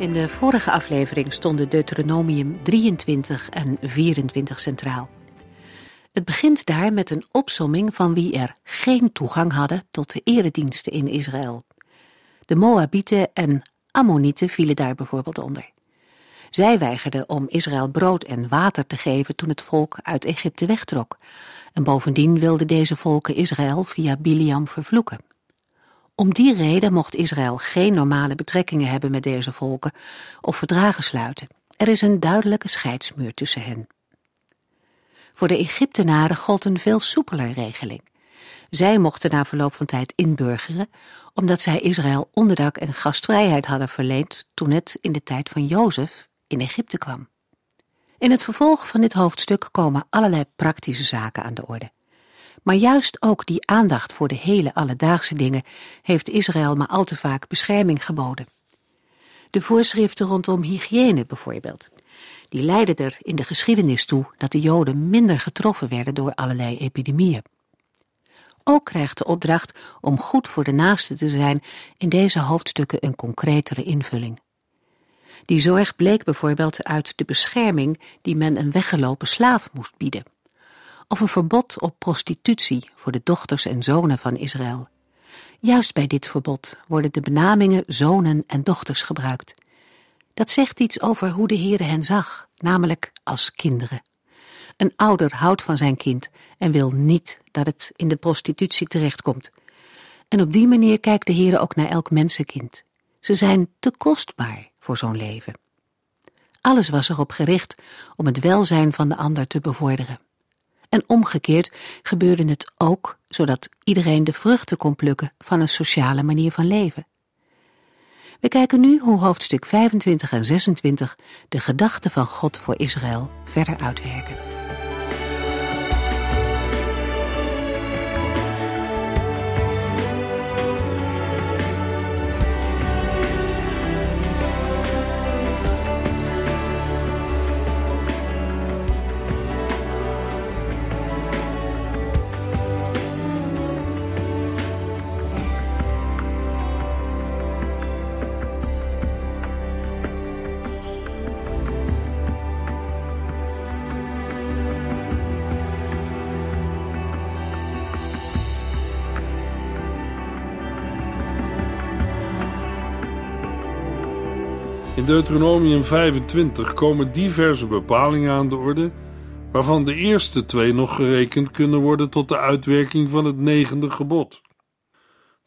In de vorige aflevering stonden Deuteronomium 23 en 24 centraal. Het begint daar met een opsomming van wie er geen toegang hadden tot de erediensten in Israël. De Moabieten en Ammonieten vielen daar bijvoorbeeld onder. Zij weigerden om Israël brood en water te geven toen het volk uit Egypte wegtrok. En bovendien wilden deze volken Israël via Biliam vervloeken. Om die reden mocht Israël geen normale betrekkingen hebben met deze volken of verdragen sluiten. Er is een duidelijke scheidsmuur tussen hen. Voor de Egyptenaren gold een veel soepeler regeling. Zij mochten na verloop van tijd inburgeren, omdat zij Israël onderdak en gastvrijheid hadden verleend toen het in de tijd van Jozef in Egypte kwam. In het vervolg van dit hoofdstuk komen allerlei praktische zaken aan de orde. Maar juist ook die aandacht voor de hele alledaagse dingen heeft Israël maar al te vaak bescherming geboden. De voorschriften rondom hygiëne bijvoorbeeld. Die leidden er in de geschiedenis toe dat de Joden minder getroffen werden door allerlei epidemieën. Ook krijgt de opdracht om goed voor de naaste te zijn in deze hoofdstukken een concretere invulling. Die zorg bleek bijvoorbeeld uit de bescherming die men een weggelopen slaaf moest bieden of een verbod op prostitutie voor de dochters en zonen van Israël. Juist bij dit verbod worden de benamingen zonen en dochters gebruikt. Dat zegt iets over hoe de Heere hen zag, namelijk als kinderen. Een ouder houdt van zijn kind en wil niet dat het in de prostitutie terechtkomt. En op die manier kijkt de Heere ook naar elk mensenkind. Ze zijn te kostbaar voor zo'n leven. Alles was erop gericht om het welzijn van de ander te bevorderen. En omgekeerd gebeurde het ook zodat iedereen de vruchten kon plukken van een sociale manier van leven. We kijken nu hoe hoofdstuk 25 en 26 de gedachten van God voor Israël verder uitwerken. In Deuteronomium 25 komen diverse bepalingen aan de orde, waarvan de eerste twee nog gerekend kunnen worden tot de uitwerking van het negende gebod.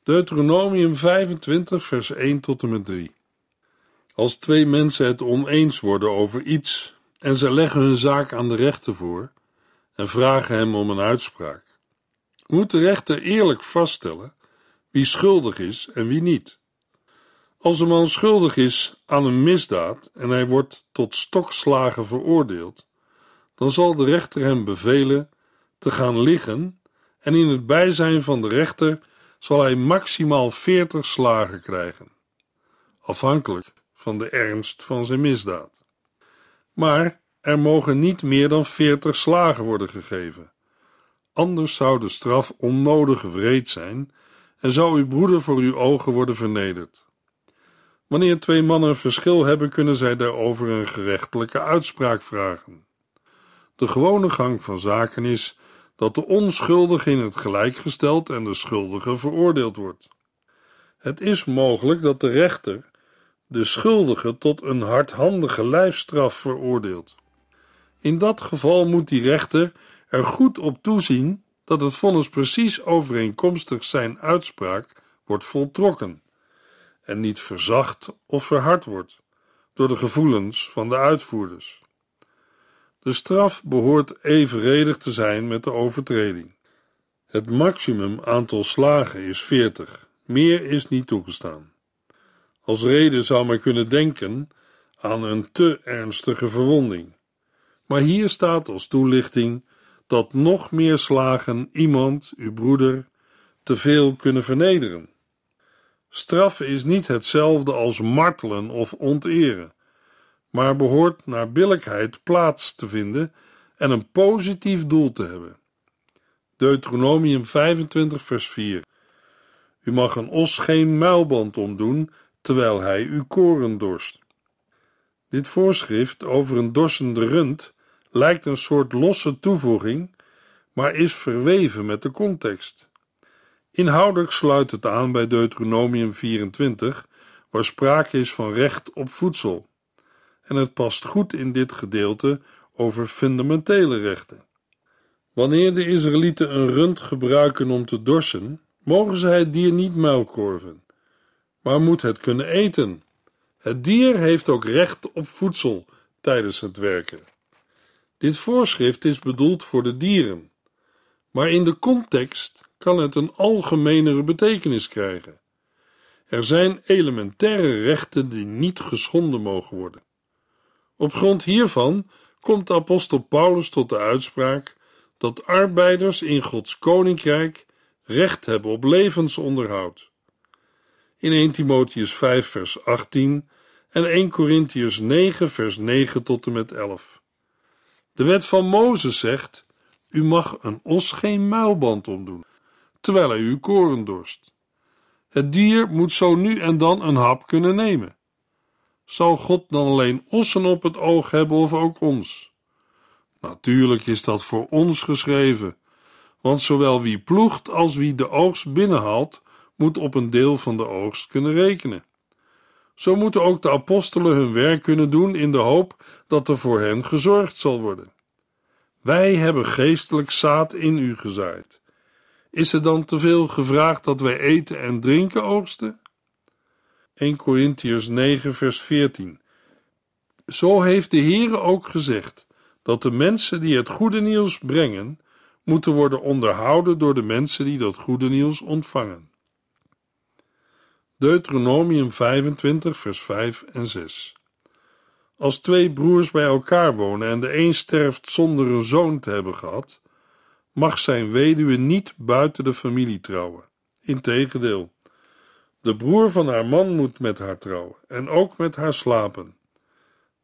Deuteronomium 25, vers 1 tot en met 3. Als twee mensen het oneens worden over iets en ze leggen hun zaak aan de rechter voor en vragen hem om een uitspraak, moet de rechter eerlijk vaststellen wie schuldig is en wie niet. Als een man schuldig is aan een misdaad en hij wordt tot stokslagen veroordeeld, dan zal de rechter hem bevelen te gaan liggen en in het bijzijn van de rechter zal hij maximaal veertig slagen krijgen, afhankelijk van de ernst van zijn misdaad. Maar er mogen niet meer dan veertig slagen worden gegeven, anders zou de straf onnodig wreed zijn en zou uw broeder voor uw ogen worden vernederd. Wanneer twee mannen verschil hebben, kunnen zij daarover een gerechtelijke uitspraak vragen. De gewone gang van zaken is dat de onschuldige in het gelijk gesteld en de schuldige veroordeeld wordt. Het is mogelijk dat de rechter de schuldige tot een hardhandige lijfstraf veroordeelt. In dat geval moet die rechter er goed op toezien dat het vonnis precies overeenkomstig zijn uitspraak wordt voltrokken en niet verzacht of verhard wordt door de gevoelens van de uitvoerders. De straf behoort evenredig te zijn met de overtreding. Het maximum aantal slagen is 40, meer is niet toegestaan. Als reden zou men kunnen denken aan een te ernstige verwonding. Maar hier staat als toelichting dat nog meer slagen iemand, uw broeder, te veel kunnen vernederen. Straffen is niet hetzelfde als martelen of onteren, maar behoort naar billijkheid plaats te vinden en een positief doel te hebben. Deuteronomium 25, vers 4. U mag een os geen muilband omdoen terwijl hij uw koren dorst. Dit voorschrift over een dorsende rund lijkt een soort losse toevoeging, maar is verweven met de context. Inhoudelijk sluit het aan bij Deuteronomium 24, waar sprake is van recht op voedsel. En het past goed in dit gedeelte over fundamentele rechten. Wanneer de Israëlieten een rund gebruiken om te dorsen, mogen zij het dier niet muilkorven, maar moet het kunnen eten. Het dier heeft ook recht op voedsel tijdens het werken. Dit voorschrift is bedoeld voor de dieren, maar in de context kan het een algemenere betekenis krijgen. Er zijn elementaire rechten die niet geschonden mogen worden. Op grond hiervan komt de apostel Paulus tot de uitspraak dat arbeiders in Gods koninkrijk recht hebben op levensonderhoud. In 1 Timotheus 5 vers 18 en 1 Corinthians 9 vers 9 tot en met 11. De wet van Mozes zegt: U mag een os geen muilband omdoen, terwijl hij uw koren dorst. Het dier moet zo nu en dan een hap kunnen nemen. Zal God dan alleen ossen op het oog hebben of ook ons? Natuurlijk is dat voor ons geschreven, want zowel wie ploegt als wie de oogst binnenhaalt, moet op een deel van de oogst kunnen rekenen. Zo moeten ook de apostelen hun werk kunnen doen in de hoop dat er voor hen gezorgd zal worden. Wij hebben geestelijk zaad in u gezaaid. Is er dan te veel gevraagd dat wij eten en drinken oogsten? 1 Corinthians 9 vers 14 Zo heeft de Heere ook gezegd dat de mensen die het goede nieuws brengen, moeten worden onderhouden door de mensen die dat goede nieuws ontvangen. Deuteronomium 25, vers 5 en 6. Als twee broers bij elkaar wonen en de een sterft zonder een zoon te hebben gehad, mag zijn weduwe niet buiten de familie trouwen. Integendeel, de broer van haar man moet met haar trouwen en ook met haar slapen.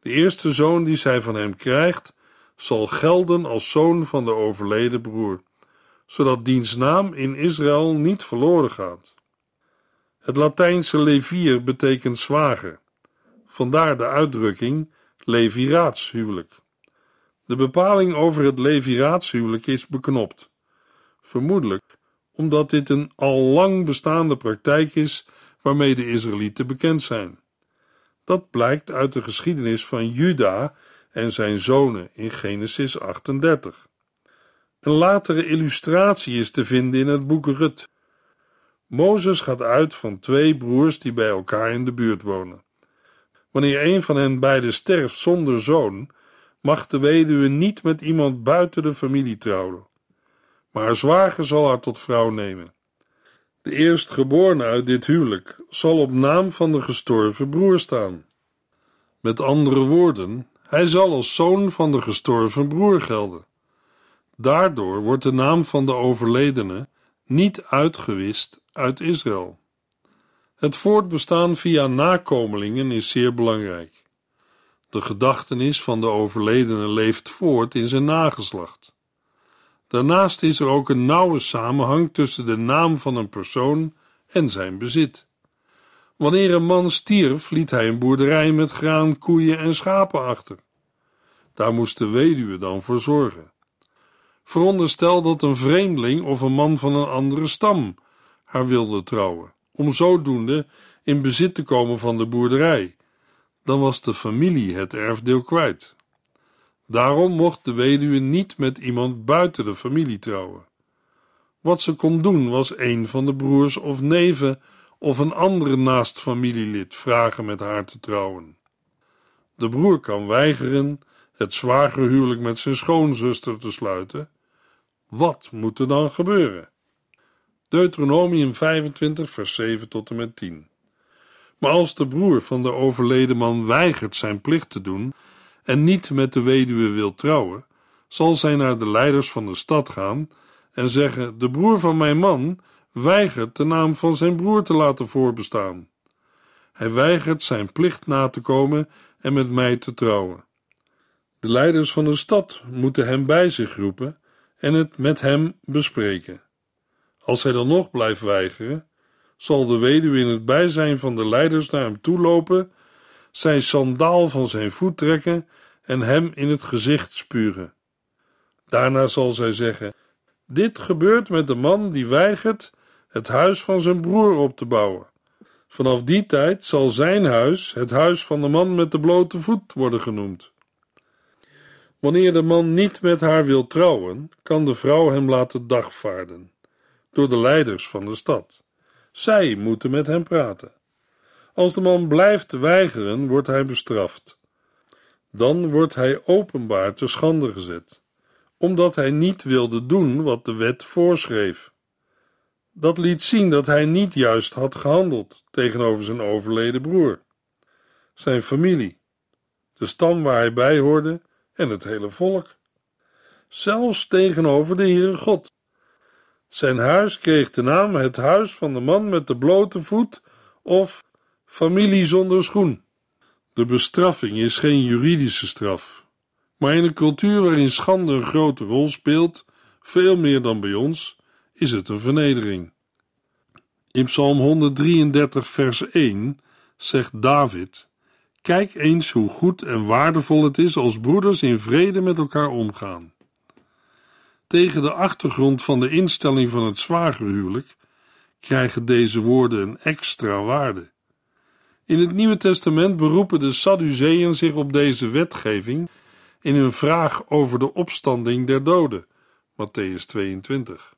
De eerste zoon die zij van hem krijgt, zal gelden als zoon van de overleden broer, zodat diens naam in Israël niet verloren gaat. Het Latijnse levier betekent zwager, vandaar de uitdrukking leviraatshuwelijk. De bepaling over het leviraatshuwelijk is beknopt, vermoedelijk omdat dit een al lang bestaande praktijk is waarmee de Israëlieten bekend zijn. Dat blijkt uit de geschiedenis van Juda en zijn zonen in Genesis 38. Een latere illustratie is te vinden in het boek Rut. Mozes gaat uit van twee broers die bij elkaar in de buurt wonen. Wanneer een van hen beiden sterft zonder zoon, mag de weduwe niet met iemand buiten de familie trouwen, maar haar zwager zal haar tot vrouw nemen. De eerstgeborene uit dit huwelijk zal op naam van de gestorven broer staan. Met andere woorden, hij zal als zoon van de gestorven broer gelden. Daardoor wordt de naam van de overledene niet uitgewist uit Israël. Het voortbestaan via nakomelingen is zeer belangrijk. De gedachtenis van de overledene leeft voort in zijn nageslacht. Daarnaast is er ook een nauwe samenhang tussen de naam van een persoon en zijn bezit. Wanneer een man stierf, liet hij een boerderij met graan, koeien en schapen achter. Daar moest de weduwe dan voor zorgen. Veronderstel dat een vreemdeling of een man van een andere stam haar wilde trouwen, om zodoende in bezit te komen van de boerderij. Dan was de familie het erfdeel kwijt. Daarom mocht de weduwe niet met iemand buiten de familie trouwen. Wat ze kon doen was een van de broers of neven of een andere naast familielid vragen met haar te trouwen. De broer kan weigeren het zwagerhuwelijk met zijn schoonzuster te sluiten. Wat moet er dan gebeuren? Deuteronomium 25, vers 7 tot en met 10. Maar als de broer van de overleden man weigert zijn plicht te doen en niet met de weduwe wil trouwen, zal zij naar de leiders van de stad gaan en zeggen: De broer van mijn man weigert de naam van zijn broer te laten voorbestaan. Hij weigert zijn plicht na te komen en met mij te trouwen. De leiders van de stad moeten hem bij zich roepen en het met hem bespreken. Als hij dan nog blijft weigeren, zal de weduwe in het bijzijn van de leiders naar hem toe lopen, zijn sandaal van zijn voet trekken en hem in het gezicht spuren. Daarna zal zij zeggen: Dit gebeurt met de man die weigert het huis van zijn broer op te bouwen. Vanaf die tijd zal zijn huis het huis van de man met de blote voet worden genoemd. Wanneer de man niet met haar wil trouwen, kan de vrouw hem laten dagvaarden door de leiders van de stad. Zij moeten met hem praten. Als de man blijft weigeren, wordt hij bestraft. Dan wordt hij openbaar te schande gezet, omdat hij niet wilde doen wat de wet voorschreef. Dat liet zien dat hij niet juist had gehandeld tegenover zijn overleden broer, zijn familie, de stam waar hij bij hoorde en het hele volk. Zelfs tegenover de Heere God. Zijn huis kreeg de naam het huis van de man met de blote voet of familie zonder schoen. De bestraffing is geen juridische straf, maar in een cultuur waarin schande een grote rol speelt, veel meer dan bij ons, is het een vernedering. In Psalm 133, vers 1 zegt David: Kijk eens hoe goed en waardevol het is als broeders in vrede met elkaar omgaan. Tegen de achtergrond van de instelling van het zwagerhuwelijk krijgen deze woorden een extra waarde. In het Nieuwe Testament beroepen de Sadduceeën zich op deze wetgeving in hun vraag over de opstanding der doden, Matthäus 22.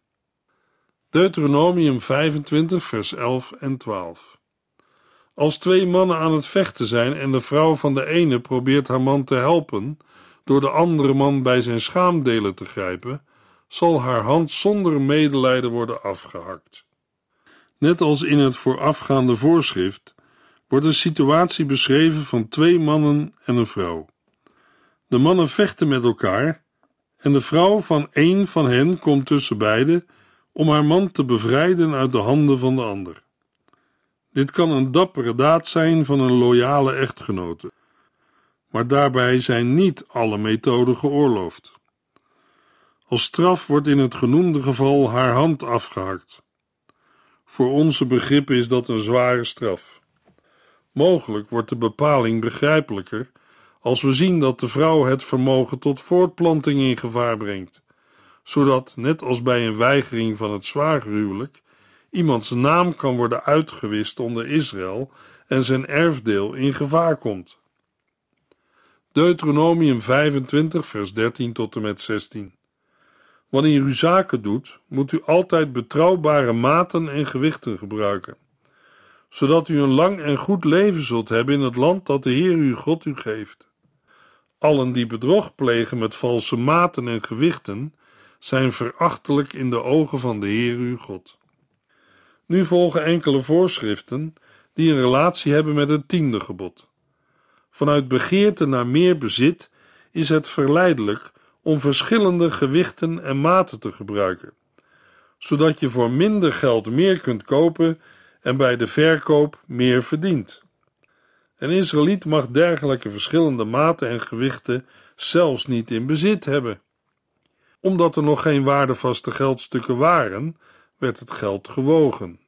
Deuteronomium 25, vers 11 en 12. Als twee mannen aan het vechten zijn en de vrouw van de ene probeert haar man te helpen door de andere man bij zijn schaamdelen te grijpen, zal haar hand zonder medelijden worden afgehakt. Net als in het voorafgaande voorschrift wordt een situatie beschreven van twee mannen en een vrouw. De mannen vechten met elkaar en de vrouw van een van hen komt tussen beiden om haar man te bevrijden uit de handen van de ander. Dit kan een dappere daad zijn van een loyale echtgenote, maar daarbij zijn niet alle methoden geoorloofd. Als straf wordt in het genoemde geval haar hand afgehakt. Voor onze begrippen is dat een zware straf. Mogelijk wordt de bepaling begrijpelijker als we zien dat de vrouw het vermogen tot voortplanting in gevaar brengt, zodat, net als bij een weigering van het zwagerhuwelijk, iemands naam kan worden uitgewist onder Israël en zijn erfdeel in gevaar komt. Deuteronomium 25, vers 13 tot en met 16. Wanneer u zaken doet, moet u altijd betrouwbare maten en gewichten gebruiken, zodat u een lang en goed leven zult hebben in het land dat de Heer uw God u geeft. Allen die bedrog plegen met valse maten en gewichten, zijn verachtelijk in de ogen van de Heer uw God. Nu volgen enkele voorschriften die een relatie hebben met het tiende gebod. Vanuit begeerte naar meer bezit is het verleidelijk om verschillende gewichten en maten te gebruiken, zodat je voor minder geld meer kunt kopen en bij de verkoop meer verdient. Een Israëliet mag dergelijke verschillende maten en gewichten zelfs niet in bezit hebben. Omdat er nog geen waardevaste geldstukken waren, werd het geld gewogen.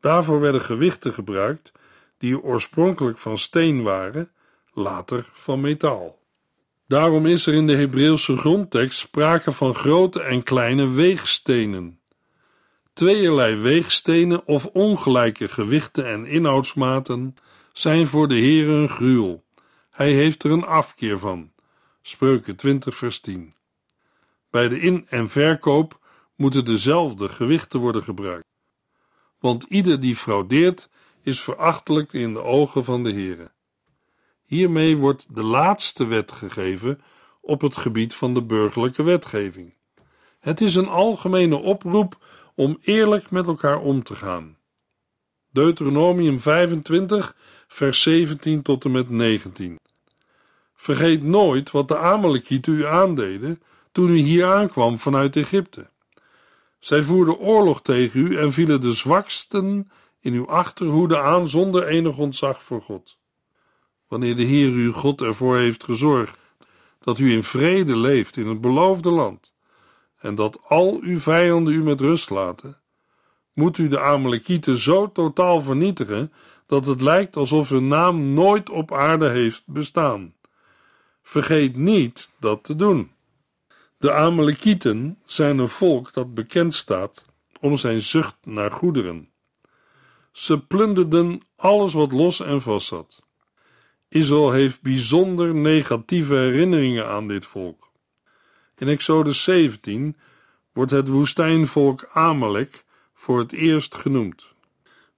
Daarvoor werden gewichten gebruikt die oorspronkelijk van steen waren, later van metaal. Daarom is er in de Hebreeuwse grondtekst sprake van grote en kleine weegstenen. Tweeërlei weegstenen of ongelijke gewichten en inhoudsmaten zijn voor de Heer een gruwel. Hij heeft er een afkeer van. Spreuken 20 vers 10. Bij de in- en verkoop moeten dezelfde gewichten worden gebruikt. Want ieder die fraudeert is verachtelijk in de ogen van de Heere. Hiermee wordt de laatste wet gegeven op het gebied van de burgerlijke wetgeving. Het is een algemene oproep om eerlijk met elkaar om te gaan. Deuteronomium 25, vers 17 tot en met 19. Vergeet nooit wat de Amalekieten u aandeden toen u hier aankwam vanuit Egypte. Zij voerden oorlog tegen u en vielen de zwaksten in uw achterhoede aan zonder enig ontzag voor God. Wanneer de Heer uw God ervoor heeft gezorgd dat u in vrede leeft in het beloofde land en dat al uw vijanden u met rust laten, moet u de Amalekieten zo totaal vernietigen dat het lijkt alsof hun naam nooit op aarde heeft bestaan. Vergeet niet dat te doen. De Amalekieten zijn een volk dat bekend staat om zijn zucht naar goederen. Ze plunderden alles wat los en vast zat. Israël heeft bijzonder negatieve herinneringen aan dit volk. In Exodus 17 wordt het woestijnvolk Amalek voor het eerst genoemd.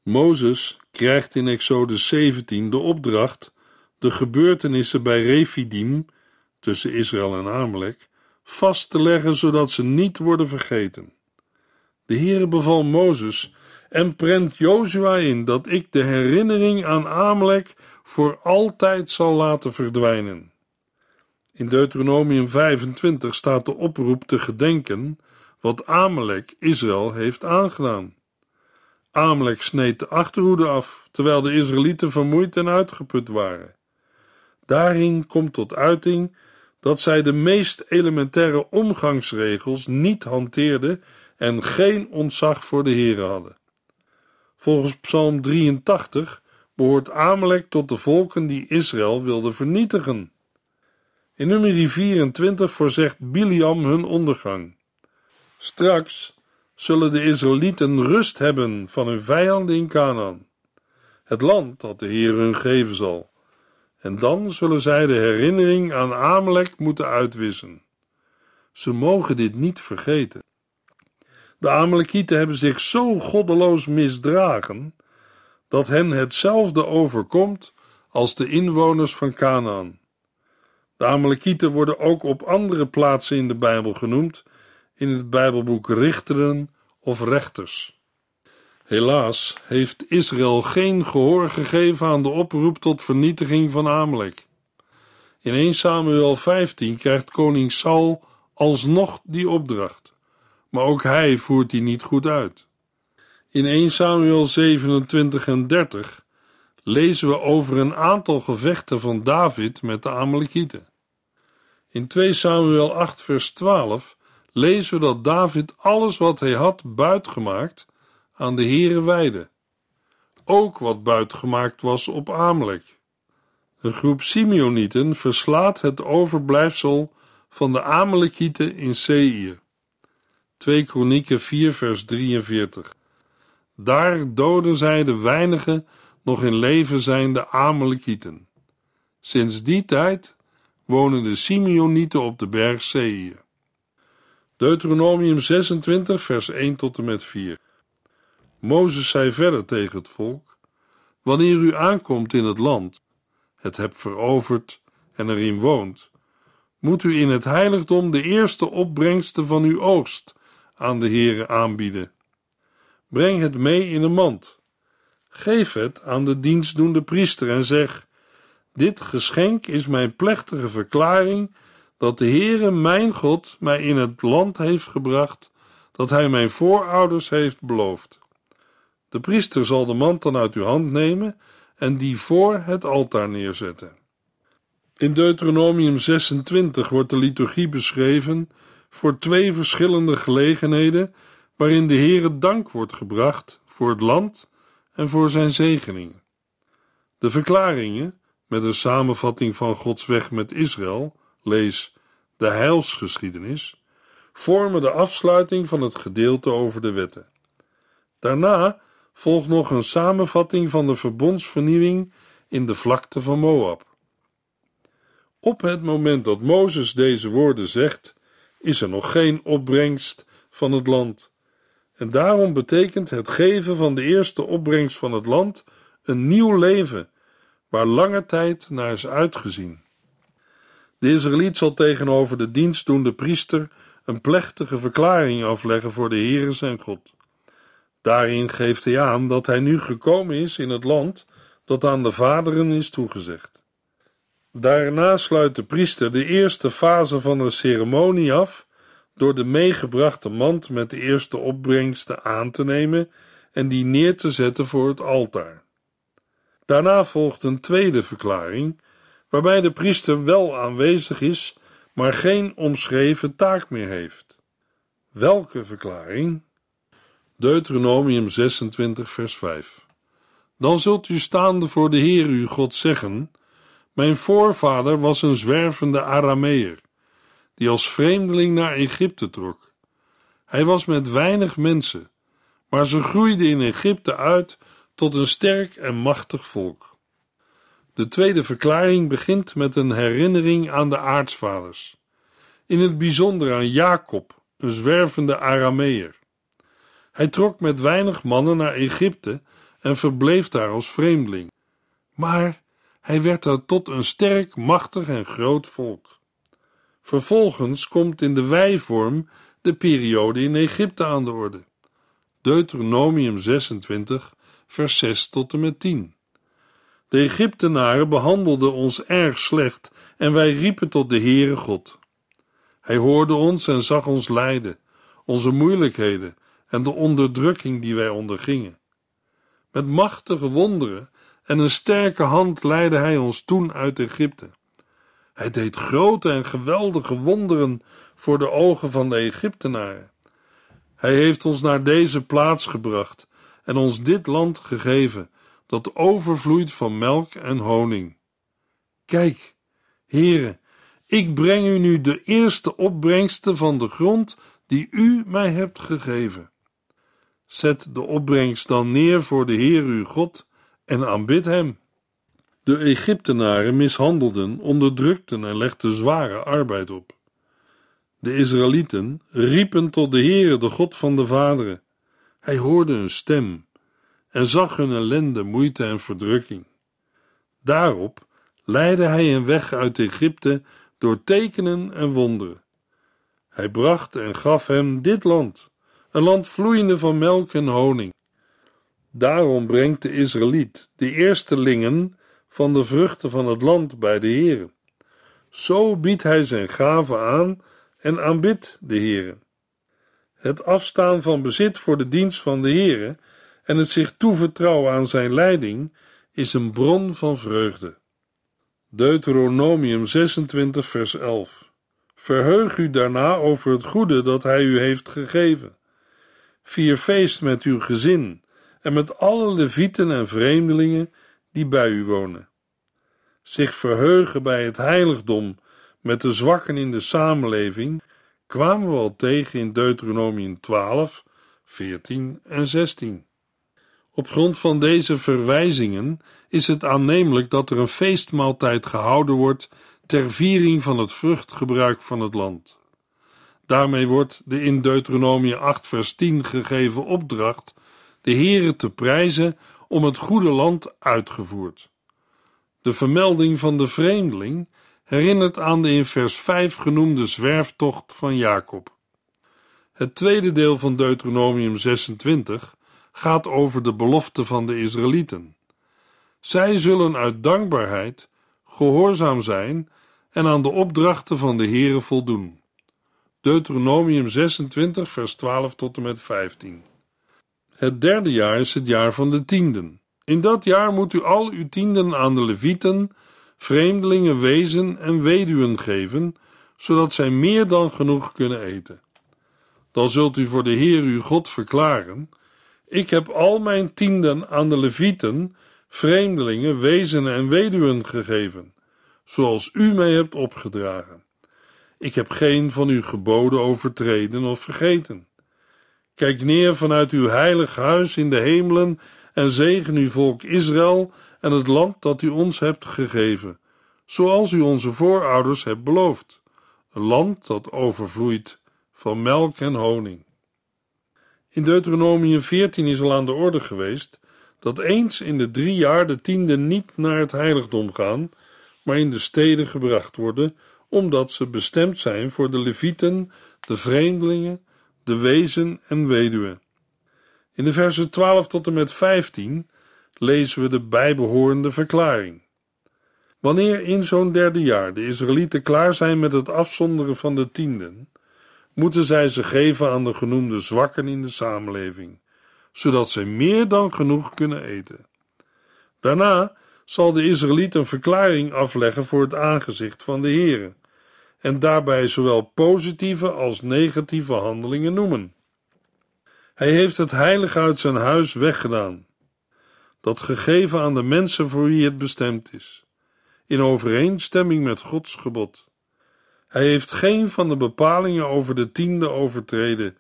Mozes krijgt in Exodus 17 de opdracht de gebeurtenissen bij Refidim, tussen Israël en Amalek, vast te leggen zodat ze niet worden vergeten. De Heere beval Mozes en prent Jozua in dat ik de herinnering aan Amalek voor altijd zal laten verdwijnen. In Deuteronomium 25 staat de oproep te gedenken wat Amalek Israël heeft aangedaan. Amalek sneed de achterhoede af, terwijl de Israëlieten vermoeid en uitgeput waren. Daarin komt tot uiting dat zij de meest elementaire omgangsregels niet hanteerden en geen ontzag voor de Heer hadden. Volgens Psalm 83 behoort Amalek tot de volken die Israël wilden vernietigen. In nummer 24 voorzegt Biliam hun ondergang. Straks zullen de Israëlieten rust hebben van hun vijanden in Canaan, het land dat de Heer hun geven zal. En dan zullen zij de herinnering aan Amalek moeten uitwissen. Ze mogen dit niet vergeten. De Amalekieten hebben zich zo goddeloos misdragen dat hen hetzelfde overkomt als de inwoners van Canaan. De Amalekieten worden ook op andere plaatsen in de Bijbel genoemd, in het Bijbelboek Richteren of Rechters. Helaas heeft Israël geen gehoor gegeven aan de oproep tot vernietiging van Amalek. In 1 Samuel 15 krijgt koning Saul alsnog die opdracht, maar ook hij voert die niet goed uit. In 1 Samuel 27 en 30 lezen we over een aantal gevechten van David met de Amalekieten. In 2 Samuel 8 vers 12 lezen we dat David alles wat hij had buitgemaakt aan de Heere wijde. Ook wat buitgemaakt was op Amalek. Een groep Simeonieten verslaat het overblijfsel van de Amalekieten in Seir. 2 Kronieken 4 vers 43 daar doden zij de weinige nog in leven zijnde Amalekieten. Sinds die tijd wonen de Simeonieten op de berg Seir. Deuteronomium 26, vers 1 tot en met 4. Mozes zei verder tegen het volk: Wanneer u aankomt in het land, het hebt veroverd en erin woont, moet u in het heiligdom de eerste opbrengsten van uw oogst aan de Heere aanbieden Breng het mee in een mand. Geef het aan de dienstdoende priester en zeg: Dit geschenk is mijn plechtige verklaring dat de Heere mijn God mij in het land heeft gebracht dat hij mijn voorouders heeft beloofd. De priester zal de mand dan uit uw hand nemen en die voor het altaar neerzetten. In Deuteronomium 26 wordt de liturgie beschreven voor twee verschillende gelegenheden waarin de Heere dank wordt gebracht voor het land en voor zijn zegeningen. De verklaringen, met een samenvatting van Gods weg met Israël, lees de heilsgeschiedenis, vormen de afsluiting van het gedeelte over de wetten. Daarna volgt nog een samenvatting van de verbondsvernieuwing in de vlakte van Moab. Op het moment dat Mozes deze woorden zegt, is er nog geen opbrengst van het land. En daarom betekent het geven van de eerste opbrengst van het land een nieuw leven, waar lange tijd naar is uitgezien. De Israëliet zal tegenover de dienstdoende priester een plechtige verklaring afleggen voor de Heere zijn God. Daarin geeft hij aan dat hij nu gekomen is in het land dat aan de vaderen is toegezegd. Daarna sluit de priester de eerste fase van de ceremonie af door de meegebrachte mand met de eerste opbrengsten aan te nemen en die neer te zetten voor het altaar. Daarna volgt een tweede verklaring, waarbij de priester wel aanwezig is, maar geen omschreven taak meer heeft. Welke verklaring? Deuteronomium 26, vers 5. Dan zult u staande voor de Heer uw God zeggen: Mijn voorvader was een zwervende Arameer, die als vreemdeling naar Egypte trok. Hij was met weinig mensen, maar ze groeiden in Egypte uit tot een sterk en machtig volk. De tweede verklaring begint met een herinnering aan de aartsvaders, in het bijzonder aan Jacob, een zwervende Arameer. Hij trok met weinig mannen naar Egypte en verbleef daar als vreemdeling. Maar hij werd daar tot een sterk, machtig en groot volk. Vervolgens komt in de wijvorm de periode in Egypte aan de orde. Deuteronomium 26, vers 6 tot en met 10. De Egyptenaren behandelden ons erg slecht en wij riepen tot de Heere God. Hij hoorde ons en zag ons lijden, onze moeilijkheden en de onderdrukking die wij ondergingen. Met machtige wonderen en een sterke hand leidde hij ons toen uit Egypte. Hij deed grote en geweldige wonderen voor de ogen van de Egyptenaren. Hij heeft ons naar deze plaats gebracht en ons dit land gegeven, dat overvloeit van melk en honing. Kijk, heren, ik breng u nu de eerste opbrengsten van de grond die u mij hebt gegeven. Zet de opbrengst dan neer voor de Heer uw God en aanbid hem. De Egyptenaren mishandelden, onderdrukten en legden zware arbeid op. De Israëlieten riepen tot de Heere, de God van de vaderen. Hij hoorde hun stem en zag hun ellende, moeite en verdrukking. Daarop leidde hij hen weg uit Egypte door tekenen en wonderen. Hij bracht en gaf hem dit land, een land vloeiende van melk en honing. Daarom brengt de Israëliet de eerstelingen van de vruchten van het land bij de Heere. Zo biedt hij zijn gave aan en aanbidt de Heere. Het afstaan van bezit voor de dienst van de Heere en het zich toevertrouwen aan zijn leiding is een bron van vreugde. Deuteronomium 26 vers 11 Verheug u daarna over het goede dat hij u heeft gegeven. Vier feest met uw gezin en met alle levieten en vreemdelingen die bij u wonen. Zich verheugen bij het heiligdom met de zwakken in de samenleving kwamen we al tegen in Deuteronomium 12, 14 en 16. Op grond van deze verwijzingen is het aannemelijk dat er een feestmaaltijd gehouden wordt ter viering van het vruchtgebruik van het land. Daarmee wordt de in Deuteronomium 8 vers 10 gegeven opdracht de Heere te prijzen om het goede land uitgevoerd. De vermelding van de vreemdeling herinnert aan de in vers 5 genoemde zwerftocht van Jacob. Het tweede deel van Deuteronomium 26 gaat over de belofte van de Israëlieten. Zij zullen uit dankbaarheid gehoorzaam zijn en aan de opdrachten van de Heere voldoen. Deuteronomium 26, vers 12 tot en met 15. Het derde jaar is het jaar van de tienden. In dat jaar moet u al uw tienden aan de levieten, vreemdelingen, wezen en weduwen geven, zodat zij meer dan genoeg kunnen eten. Dan zult u voor de Heer uw God verklaren: Ik heb al mijn tienden aan de levieten, vreemdelingen, wezen en weduwen gegeven, zoals u mij hebt opgedragen. Ik heb geen van uw geboden overtreden of vergeten. Kijk neer vanuit uw heilig huis in de hemelen en zegen uw volk Israël en het land dat u ons hebt gegeven, zoals u onze voorouders hebt beloofd, een land dat overvloeit van melk en honing. In Deuteronomium 14 is al aan de orde geweest dat eens in de drie jaar de tienden niet naar het heiligdom gaan, maar in de steden gebracht worden, omdat ze bestemd zijn voor de levieten, de vreemdelingen, de wezen en weduwen. In de versen 12 tot en met 15 lezen we de bijbehorende verklaring. Wanneer in zo'n derde jaar de Israëlieten klaar zijn met het afzonderen van de tienden, moeten zij ze geven aan de genoemde zwakken in de samenleving, zodat zij meer dan genoeg kunnen eten. Daarna zal de Israëliet een verklaring afleggen voor het aangezicht van de Heere en daarbij zowel positieve als negatieve handelingen noemen. Hij heeft het heilig uit zijn huis weggedaan, dat gegeven aan de mensen voor wie het bestemd is, in overeenstemming met Gods gebod. Hij heeft geen van de bepalingen over de tiende overtreden,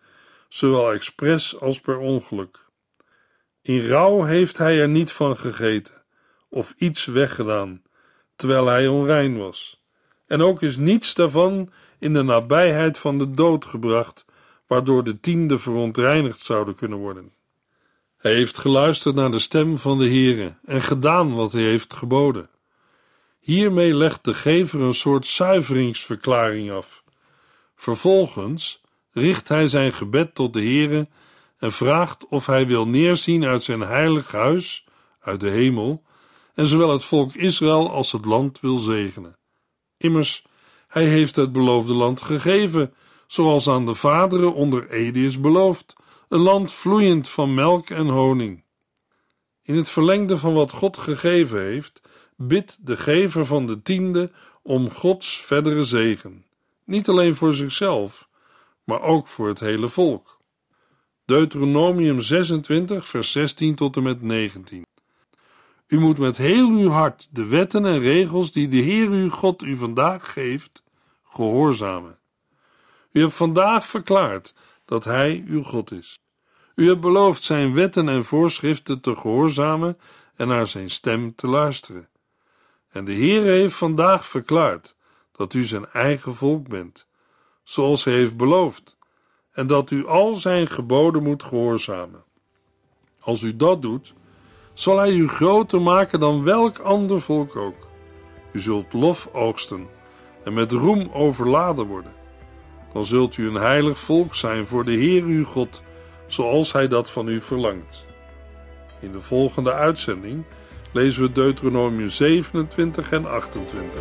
zowel expres als per ongeluk. In rouw heeft hij er niet van gegeten of iets weggedaan, terwijl hij onrein was. En ook is niets daarvan in de nabijheid van de dood gebracht, waardoor de tiende verontreinigd zouden kunnen worden. Hij heeft geluisterd naar de stem van de Heere en gedaan wat hij heeft geboden. Hiermee legt de gever een soort zuiveringsverklaring af. Vervolgens richt hij zijn gebed tot de Heere en vraagt of hij wil neerzien uit zijn heilig huis, uit de hemel, en zowel het volk Israël als het land wil zegenen. Immers, hij heeft het beloofde land gegeven, zoals aan de vaderen onder Ede is beloofd, een land vloeiend van melk en honing. In het verlengde van wat God gegeven heeft, bidt de gever van de tiende om Gods verdere zegen, niet alleen voor zichzelf, maar ook voor het hele volk. Deuteronomium 26, vers 16 tot en met 19. U moet met heel uw hart de wetten en regels die de Heer uw God u vandaag geeft, gehoorzamen. U hebt vandaag verklaard dat Hij uw God is. U hebt beloofd Zijn wetten en voorschriften te gehoorzamen en naar Zijn stem te luisteren. En de Heer heeft vandaag verklaard dat u Zijn eigen volk bent, zoals Hij heeft beloofd, en dat u al Zijn geboden moet gehoorzamen. Als u dat doet, zal hij u groter maken dan welk ander volk ook. U zult lof oogsten en met roem overladen worden. Dan zult u een heilig volk zijn voor de Heer uw God, zoals hij dat van u verlangt. In de volgende uitzending lezen we Deuteronomium 27 en 28.